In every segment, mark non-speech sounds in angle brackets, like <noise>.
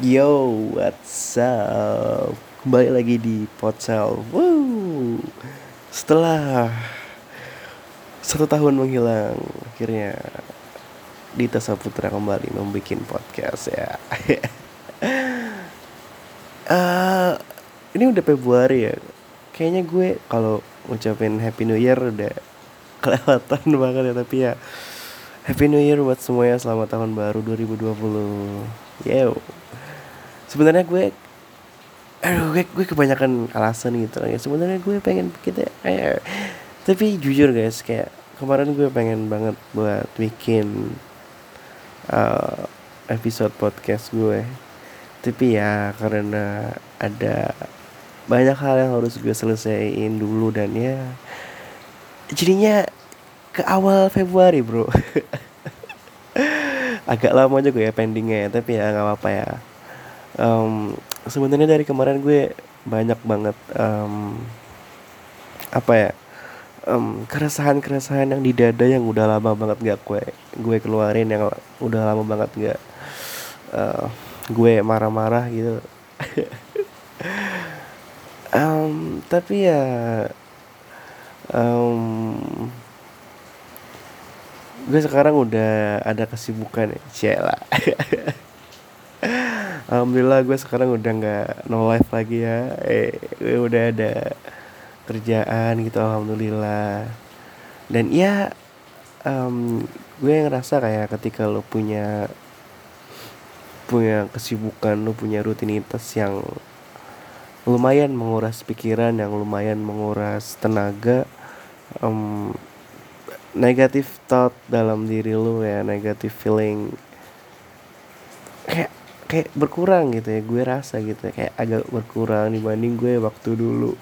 Yo, what's up? Kembali lagi di Potsel. Wow. Setelah satu tahun menghilang, akhirnya Dita Saputra kembali membuat podcast ya. uh, <laughs> ini udah Februari ya. Kayaknya gue kalau ngucapin Happy New Year udah <laughs> kelewatan banget ya tapi ya Happy New Year buat semuanya selamat tahun baru 2020 Yo sebenarnya gue aduh gue, gue kebanyakan alasan gitu ya. Sebenarnya gue pengen kita eh, tapi jujur guys kayak kemarin gue pengen banget buat bikin uh, episode podcast gue. Tapi ya karena ada banyak hal yang harus gue selesaiin dulu dan ya jadinya ke awal Februari bro. <laughs> Agak lama juga ya pendingnya tapi ya nggak apa-apa ya um, sebenarnya dari kemarin gue banyak banget um, apa ya um, keresahan-keresahan yang di dada yang udah lama banget gak gue gue keluarin yang udah lama banget gak uh, gue marah-marah gitu. <laughs> Um, tapi ya um, gue sekarang udah ada kesibukan ya Cela <laughs> Alhamdulillah gue sekarang udah nggak no life lagi ya. Eh gue udah ada kerjaan gitu Alhamdulillah. Dan ya um, gue ngerasa kayak ketika lo punya punya kesibukan lo punya rutinitas yang lumayan menguras pikiran yang lumayan menguras tenaga um, negatif thought dalam diri lo ya negatif feeling kayak berkurang gitu ya gue rasa gitu ya, kayak agak berkurang dibanding gue waktu dulu.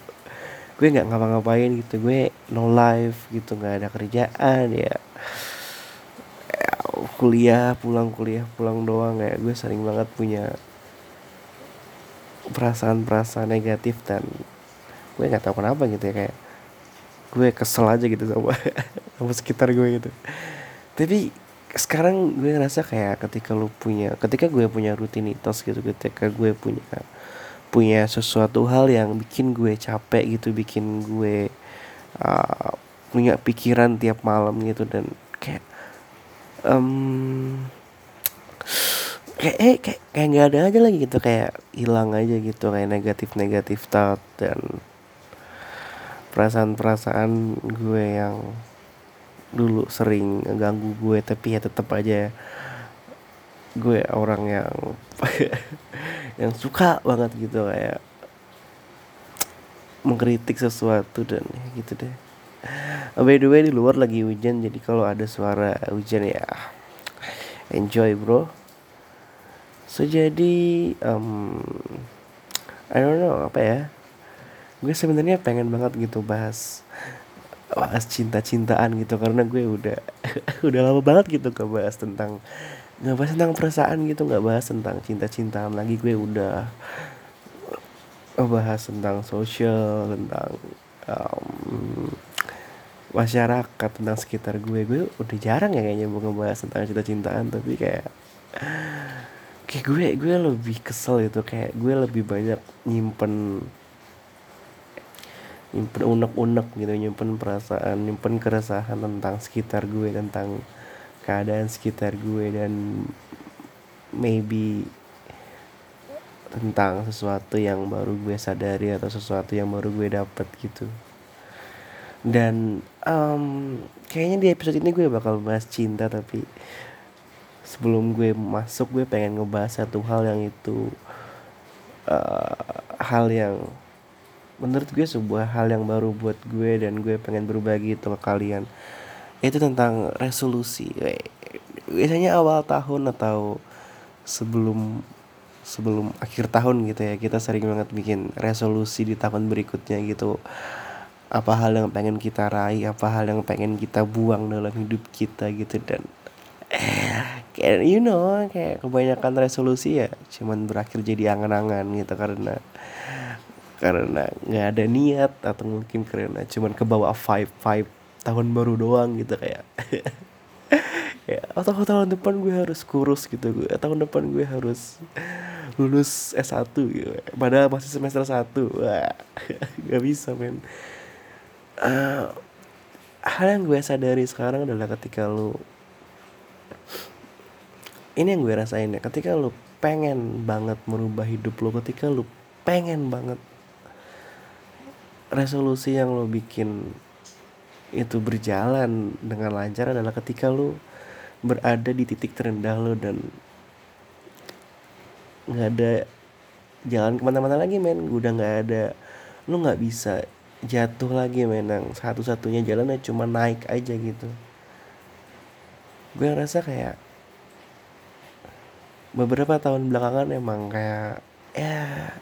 Gue nggak ngapa-ngapain gitu gue no life gitu nggak ada kerjaan ya. ya kuliah pulang kuliah pulang doang ya. Gue sering banget punya perasaan-perasaan negatif dan gue nggak tahu kenapa gitu ya kayak gue kesel aja gitu sama <laughs> sama sekitar gue gitu. Tapi sekarang gue ngerasa kayak ketika lu punya ketika gue punya rutinitas gitu ketika gue punya punya sesuatu hal yang bikin gue capek gitu bikin gue uh, punya pikiran tiap malam gitu dan kayak um, kayak eh, kayak kayak nggak ada aja lagi gitu kayak hilang aja gitu kayak negatif negatif thought dan perasaan-perasaan gue yang dulu sering ganggu gue tapi ya tetap aja gue orang yang <laughs> yang suka banget gitu kayak mengkritik sesuatu dan ya gitu deh. By the way di luar lagi hujan jadi kalau ada suara hujan ya enjoy bro. So jadi um, I don't know apa ya? Gue sebenarnya pengen banget gitu bahas bahas cinta-cintaan gitu karena gue udah <laughs> udah lama banget gitu gak bahas tentang nggak bahas tentang perasaan gitu nggak bahas tentang cinta-cintaan lagi. Gue udah bahas tentang sosial tentang um, masyarakat tentang sekitar gue. Gue udah jarang ya kayaknya mau ngebahas tentang cinta-cintaan tapi kayak kayak gue gue lebih kesel gitu. Kayak gue lebih banyak nyimpen nyimpen unek-unek gitu nyimpen perasaan nyimpen keresahan tentang sekitar gue tentang keadaan sekitar gue dan maybe tentang sesuatu yang baru gue sadari atau sesuatu yang baru gue dapet gitu. Dan um, kayaknya di episode ini gue bakal bahas cinta tapi sebelum gue masuk gue pengen ngebahas satu hal yang itu uh, hal yang menurut gue sebuah hal yang baru buat gue dan gue pengen berbagi itu ke kalian. Itu tentang resolusi. Biasanya awal tahun atau sebelum sebelum akhir tahun gitu ya kita sering banget bikin resolusi di tahun berikutnya gitu. Apa hal yang pengen kita raih apa hal yang pengen kita buang dalam hidup kita gitu dan eh kayak you know kayak kebanyakan resolusi ya cuman berakhir jadi angan-angan gitu karena karena nggak ada niat atau mungkin karena cuman ke bawah five five tahun baru doang gitu kayak. <laughs> Ya atau tahun depan gue harus kurus gitu gue tahun depan gue harus lulus S1 gitu. padahal masih semester 1 wah <laughs> gak bisa men. Uh, hal yang gue sadari sekarang adalah ketika lu ini yang gue rasain ya ketika lu pengen banget merubah hidup lu ketika lu pengen banget resolusi yang lo bikin itu berjalan dengan lancar adalah ketika lo berada di titik terendah lo dan nggak ada jalan ke mana-mana lagi men. Udah nggak ada lo nggak bisa jatuh lagi men. Yang satu-satunya jalannya cuma naik aja gitu. Gue ngerasa kayak beberapa tahun belakangan emang kayak ya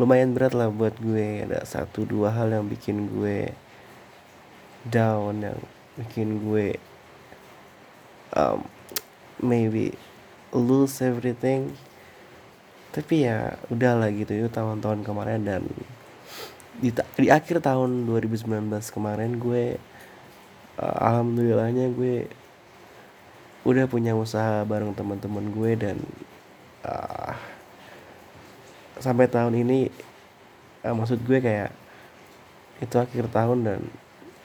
lumayan berat lah buat gue. Ada satu dua hal yang bikin gue down yang bikin gue um, maybe lose everything. Tapi ya udahlah gitu itu tahun-tahun kemarin dan di, di akhir tahun 2019 kemarin gue uh, alhamdulillahnya gue udah punya usaha bareng teman-teman gue dan uh, sampai tahun ini uh, maksud gue kayak itu akhir tahun dan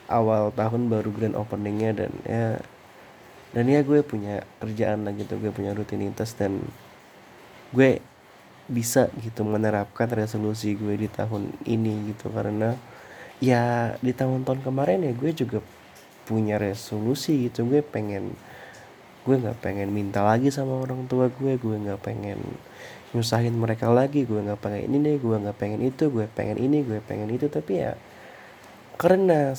awal tahun baru grand openingnya dan ya dan ya gue punya kerjaan lagi tuh gue punya rutinitas dan gue bisa gitu menerapkan resolusi gue di tahun ini gitu. Karena ya di tahun-tahun kemarin ya gue juga punya resolusi gitu. Gue pengen gue nggak pengen minta lagi sama orang tua gue gue nggak pengen nyusahin mereka lagi gue nggak pengen ini deh gue nggak pengen itu gue pengen ini gue pengen itu. Tapi ya karena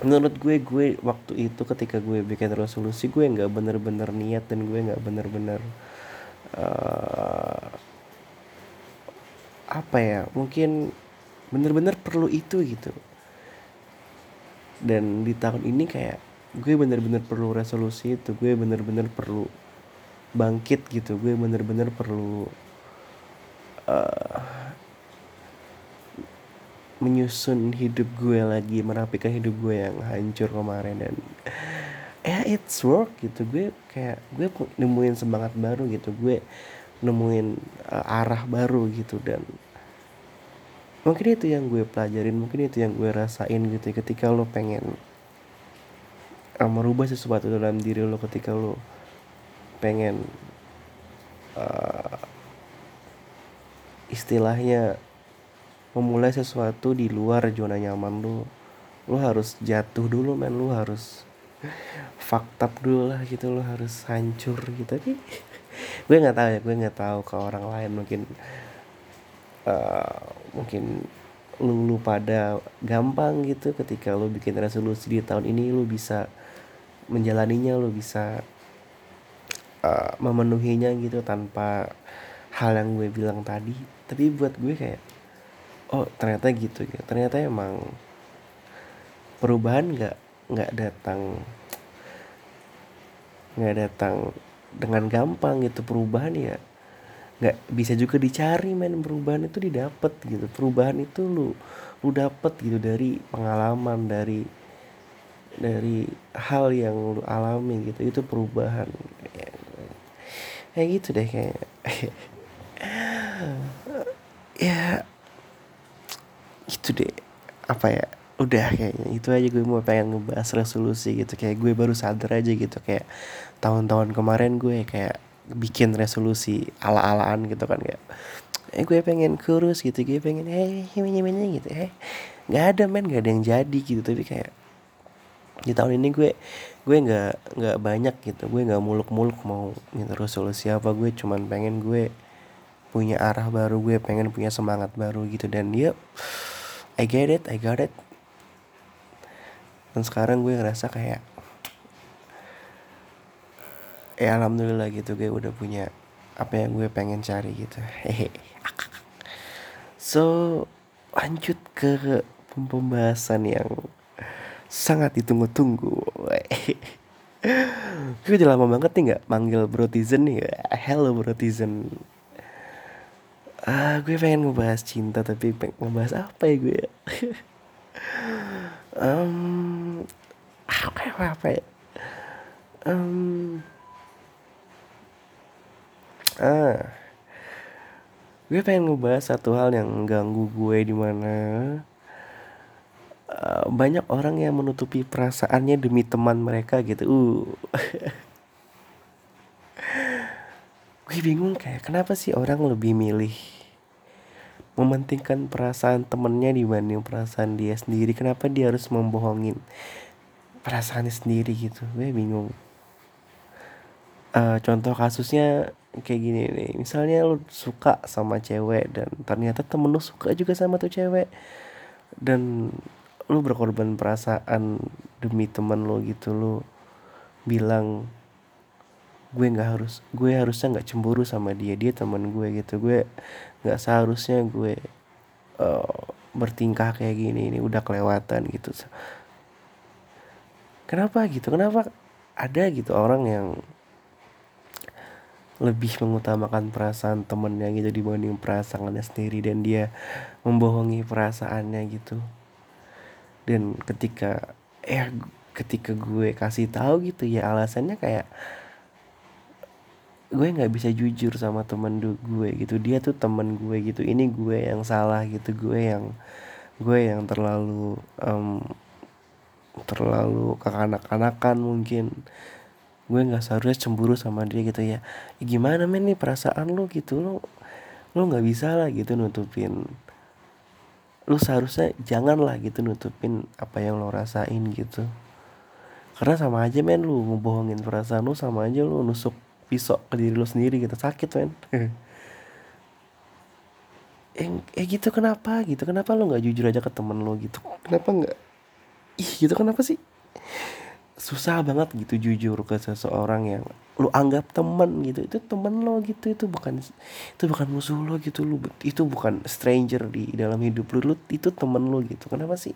menurut gue gue waktu itu ketika gue bikin resolusi gue nggak bener-bener niat dan gue nggak bener-bener uh, apa ya mungkin bener-bener perlu itu gitu. Dan di tahun ini kayak gue bener-bener perlu resolusi itu gue bener-bener perlu bangkit gitu. Gue bener-bener perlu uh, menyusun hidup gue lagi merapikan hidup gue yang hancur kemarin. Dan ya it's work gitu. Gue kayak gue nemuin semangat baru gitu. Gue nemuin uh, arah baru gitu. Dan mungkin itu yang gue pelajarin mungkin itu yang gue rasain gitu ketika lo pengen uh, merubah sesuatu dalam diri lo ketika lo pengen uh, istilahnya memulai sesuatu di luar zona nyaman lu. Lu harus jatuh dulu men. Lu harus <laughs> fakta dulu lah gitu. Lu harus hancur gitu. Tapi <laughs> gue nggak tahu ya. Gue nggak tahu ke orang lain. Mungkin uh, mungkin lu, lu pada gampang gitu. Ketika lu bikin resolusi di tahun ini lu bisa menjalaninya. Lu bisa uh, memenuhinya gitu tanpa hal yang gue bilang tadi. Tapi buat gue kayak oh ternyata gitu ya ternyata emang perubahan nggak nggak datang nggak datang dengan gampang gitu. Perubahan ya nggak bisa juga dicari men. Perubahan itu didapat gitu. Perubahan itu lu lu dapet gitu dari pengalaman dari dari hal yang lu alami gitu. Itu perubahan kayak gitu deh kayak. <laughs> Ya itu deh. Apa ya? Udah kayaknya itu aja gue mau pengen ngebahas resolusi gitu. Kayak gue baru sadar aja gitu kayak tahun-tahun kemarin gue kayak bikin resolusi ala-alaan gitu kan kayak eh gue pengen kurus gitu gue pengen eh gimana gitu. Eh nggak ada men nggak ada yang jadi gitu. Tapi kayak di tahun ini gue gue nggak nggak banyak gitu. Gue nggak muluk-muluk mau gitu resolusi apa. Gue cuman pengen gue punya arah baru gue pengen punya semangat baru gitu. Dan dia I get it I got it. Dan sekarang gue ngerasa kayak ya alhamdulillah gitu gue udah punya apa yang gue pengen cari gitu. Hehe <laughs> so lanjut ke pembahasan yang sangat ditunggu-tunggu gue udah <laughs> lama banget nih nggak manggil brotizen nih? Hello brotizen ah gue pengen ngebahas cinta tapi pengen ngebahas apa ya gue? <laughs> Um, apa ya apa ya? Um, ah gue pengen ngebahas satu hal yang ganggu gue di mana uh, banyak orang yang menutupi perasaannya demi teman mereka gitu. Uh. <laughs> Gue bingung kayak kenapa sih orang lebih milih mementingkan perasaan temennya dibanding perasaan dia sendiri? Kenapa dia harus membohongin perasaannya sendiri gitu? Gue bingung. Uh, contoh kasusnya kayak gini nih. Misalnya lu suka sama cewek dan ternyata temen lu suka juga sama tuh cewek. Dan lu berkorban perasaan demi temen lu gitu lu bilang gue nggak harus gue harusnya nggak cemburu sama dia dia teman gue gitu. Gue nggak seharusnya gue uh, bertingkah kayak gini ini udah kelewatan gitu. Kenapa gitu? Kenapa ada gitu orang yang lebih mengutamakan perasaan temennya gitu dibanding perasaannya sendiri dan dia membohongi perasaannya gitu dan ketika eh ketika gue kasih tahu gitu ya alasannya kayak gue nggak bisa jujur sama temen gue gitu. Dia tuh temen gue gitu. Ini gue yang salah gitu. Gue yang gue yang terlalu um, terlalu kekanak-kanakan mungkin. Gue nggak seharusnya cemburu sama dia gitu ya, gimana men nih perasaan lo gitu? Lo lo nggak bisa lah gitu nutupin lu seharusnya jangan lah gitu nutupin apa yang lo rasain gitu. Karena sama aja men lu ngebohongin perasaan lu sama aja lu nusuk pisau ke diri lo sendiri gitu. Sakit men. <laughs> Eh, eh gitu kenapa? Gitu kenapa lo nggak jujur aja ke temen lo gitu? Kenapa nggak? Ih gitu kenapa sih susah banget gitu jujur ke seseorang yang lu anggap temen gitu. Itu temen lo gitu itu bukan itu bukan musuh lo gitu. Lu itu bukan stranger di dalam hidup lu, lu itu temen lo gitu. Kenapa sih?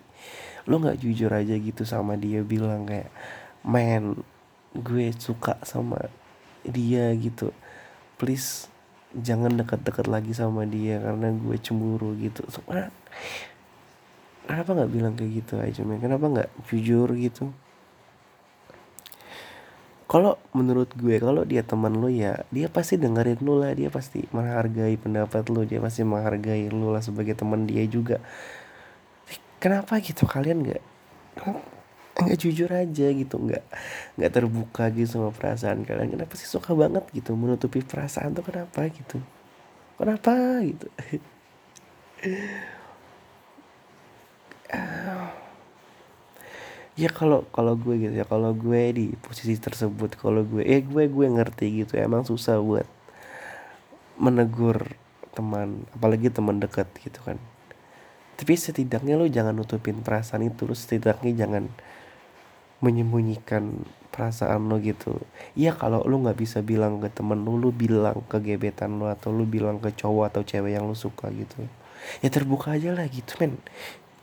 Lo nggak jujur aja gitu sama dia bilang kayak man gue suka sama dia gitu. Please jangan dekat-dekat lagi sama dia karena gue cemburu gitu. So, kenapa nggak bilang kayak gitu aja men? Kenapa nggak jujur gitu kalau menurut gue kalau dia teman lu ya dia pasti dengerin lu lah. Dia pasti menghargai pendapat lu dia pasti menghargai lu lah sebagai teman dia juga. Kenapa gitu? Kalian nggak nggak jujur aja gitu. Nggak nggak terbuka gitu sama perasaan kalian. Kenapa sih suka banget gitu menutupi perasaan tuh kenapa gitu? Kenapa gitu <laughs> ya kalau kalau gue gitu ya kalau gue di posisi tersebut kalau gue eh gue gue ngerti gitu emang susah buat menegur teman apalagi teman dekat gitu kan. Tapi setidaknya lo jangan nutupin perasaan itu lo setidaknya jangan menyembunyikan perasaan lo gitu. Iya kalau lo nggak bisa bilang ke temen lo lo bilang ke gebetan lo atau lo bilang ke cowok atau cewek yang lo suka gitu. Ya terbuka aja lah gitu men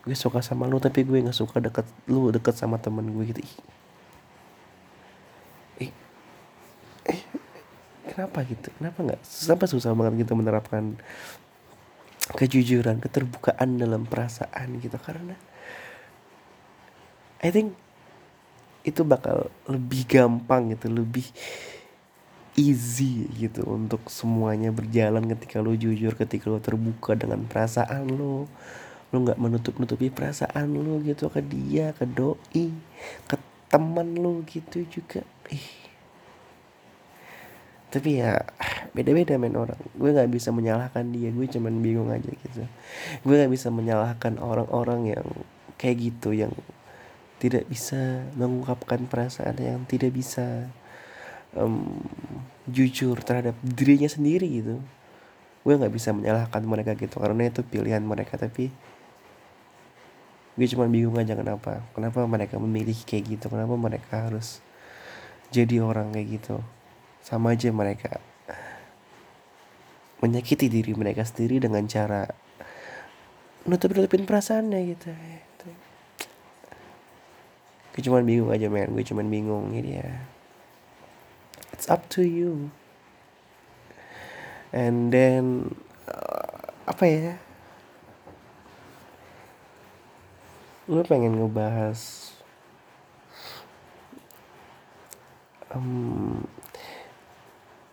gue suka sama lo tapi gue nggak suka deket lo deket sama temen gue gitu. Eh, eh, kenapa gitu? Kenapa nggak? Sampai susah banget gitu menerapkan kejujuran keterbukaan dalam perasaan gitu? Karena I think itu bakal lebih gampang gitu lebih easy gitu untuk semuanya berjalan ketika lo jujur ketika lo terbuka dengan perasaan lo lo nggak menutup nutupi perasaan lo gitu ke dia ke doi ke teman lo gitu juga. Ih. Tapi ya beda-beda men orang. Gue nggak bisa menyalahkan dia gue cuman bingung aja gitu. Gue nggak bisa menyalahkan orang-orang yang kayak gitu yang tidak bisa mengungkapkan perasaan yang tidak bisa um, jujur terhadap dirinya sendiri gitu. Gue nggak bisa menyalahkan mereka gitu karena itu pilihan mereka. Tapi gue cuma bingung aja kenapa. Kenapa mereka memilih kayak gitu? Kenapa mereka harus jadi orang kayak gitu? Sama aja mereka menyakiti diri mereka sendiri dengan cara nutup nutupin perasaannya gitu. Gue cuman bingung aja men. Gue cuman bingung ini ya. It's up to you. And then uh, apa ya gue pengen ngebahas um,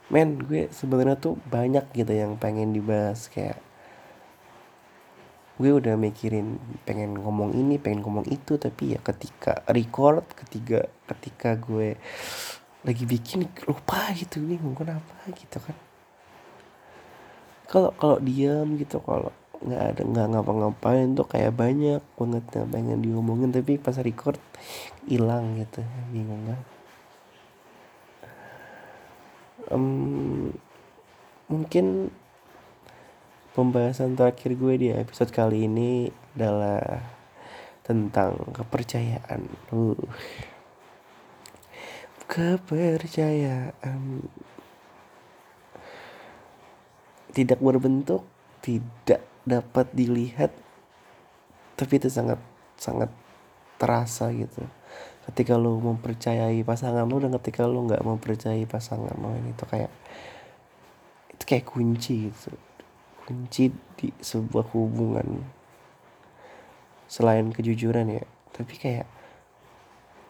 men gue sebenarnya tuh banyak gitu yang pengen dibahas kayak gue udah mikirin pengen ngomong ini pengen ngomong itu tapi ya ketika record ketika ketika gue lagi bikin lupa gitu nih ngomong apa gitu kan. Kalau kalau diam gitu kalau nggak ada nggak ngapa-ngapain tuh kayak banyak banget yang pengen diomongin tapi pas record hilang gitu bingung kan um, mungkin pembahasan terakhir gue di episode kali ini adalah tentang kepercayaan. Uh. Kepercayaan tidak berbentuk, tidak dapat dilihat, tapi itu sangat sangat terasa gitu. Ketika lo mempercayai pasangan lo dan ketika lo nggak mempercayai pasangan lo ini tuh kayak itu kayak kunci gitu. Kunci di sebuah hubungan. Selain kejujuran ya tapi kayak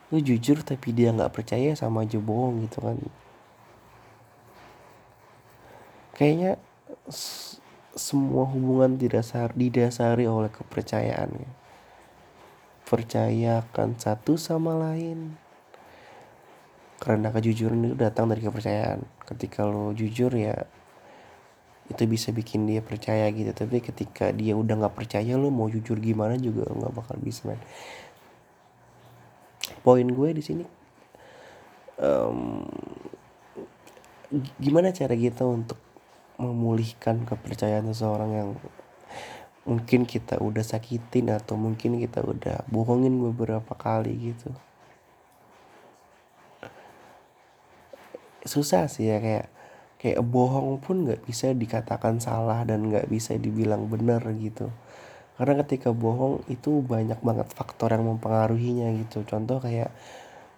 lu jujur tapi dia nggak percaya sama aja bohong gitu kan. Kayaknya semua hubungan didasar didasari oleh kepercayaan. Ya. percayakan satu sama lain. Karena kejujuran itu datang dari kepercayaan. Ketika lo jujur ya itu bisa bikin dia percaya gitu. Tapi ketika dia udah nggak percaya lo mau jujur gimana juga nggak bakal bisa man poin gue di sini um, gimana cara kita untuk memulihkan kepercayaan seseorang yang mungkin kita udah sakitin atau mungkin kita udah bohongin beberapa kali gitu. Susah sih ya kayak kayak bohong pun nggak bisa dikatakan salah dan nggak bisa dibilang benar gitu. Karena ketika bohong itu banyak banget faktor yang mempengaruhinya gitu. Contoh kayak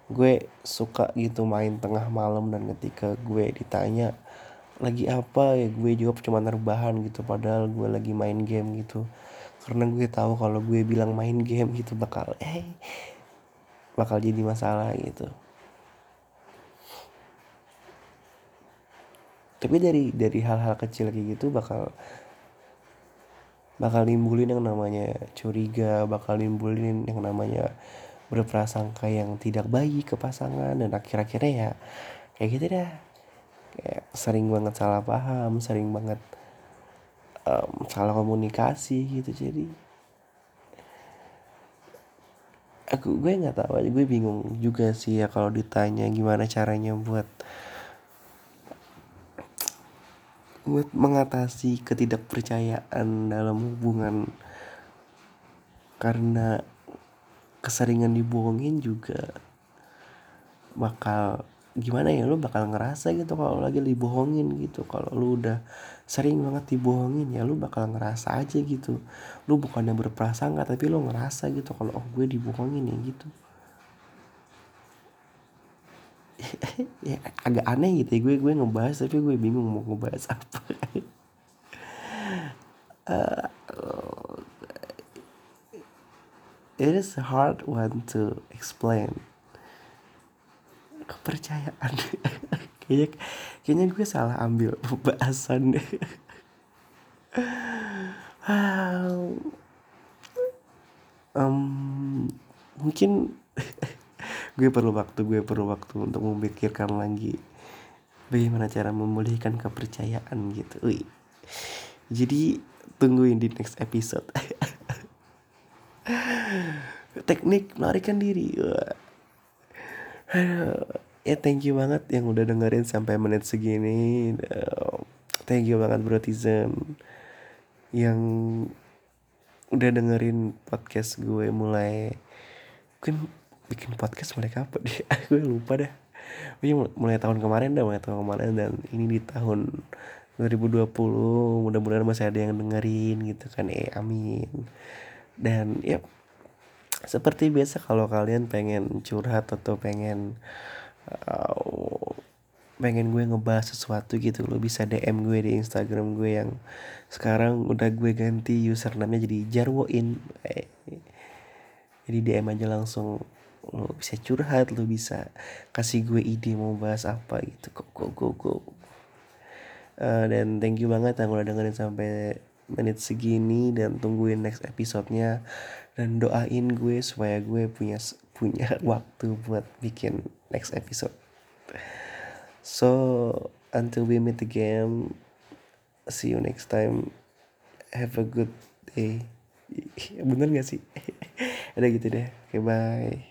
gue suka gitu main tengah malam dan ketika gue ditanya lagi apa ya gue jawab cuma rebahan gitu padahal gue lagi main game gitu. Karena gue tahu kalau gue bilang main game gitu bakal eh bakal jadi masalah gitu. Tapi dari dari hal-hal kecil kayak gitu bakal bakal nimbulin yang namanya curiga bakal nimbulin yang namanya berprasangka yang tidak baik ke pasangan dan akhir-akhirnya ya kayak gitu dah kayak sering banget salah paham sering banget um, salah komunikasi gitu. Jadi aku gue nggak tahu aja gue bingung juga sih ya kalau ditanya gimana caranya buat buat mengatasi ketidakpercayaan dalam hubungan. Karena keseringan dibohongin juga bakal gimana ya lu bakal ngerasa gitu kalau lagi dibohongin gitu. Kalau lu udah sering banget dibohongin ya lu bakal ngerasa aja gitu. Lu bukannya berprasangka tapi lu ngerasa gitu kalau oh gue dibohongin ya gitu. <laughs> Ya agak aneh gitu ya gue gue ngebahas tapi gue bingung mau ngebahas apa. Uh, <laughs> it is a hard one to explain kepercayaan. <laughs> Kayaknya kayaknya gue salah ambil pembahasan. <laughs> Um, mungkin <laughs> gue perlu waktu gue perlu waktu untuk memikirkan lagi bagaimana cara memulihkan kepercayaan gitu. Ui. jadi tungguin di next episode. Teknik melarikan diri ya thank you banget yang udah dengerin sampai menit segini. Thank you banget brotizen yang udah dengerin podcast gue mulai. Mungkin bikin podcast mulai kapan deh <laughs> gue lupa dah. Pokoknya mulai tahun kemarin dah mulai tahun kemarin dan ini di tahun 2020 mudah-mudahan masih ada yang dengerin gitu kan. Eh amin. Dan ya seperti biasa kalau kalian pengen curhat atau pengen uh, pengen gue ngebahas sesuatu gitu lo bisa DM gue di Instagram gue yang sekarang udah gue ganti username-nya jadi jarwoin. Jadi DM aja langsung lo bisa curhat lo bisa kasih gue ide mau bahas apa gitu. Kok kok kok kok Uh, dan thank you banget yang udah dengerin sampai menit segini dan tungguin next episodenya dan doain gue supaya gue punya punya <laughs> waktu buat bikin next episode. So until we meet again, see you next time. Have a good day. <laughs> Bener gak sih? <laughs> Ada gitu deh. Oke okay, bye.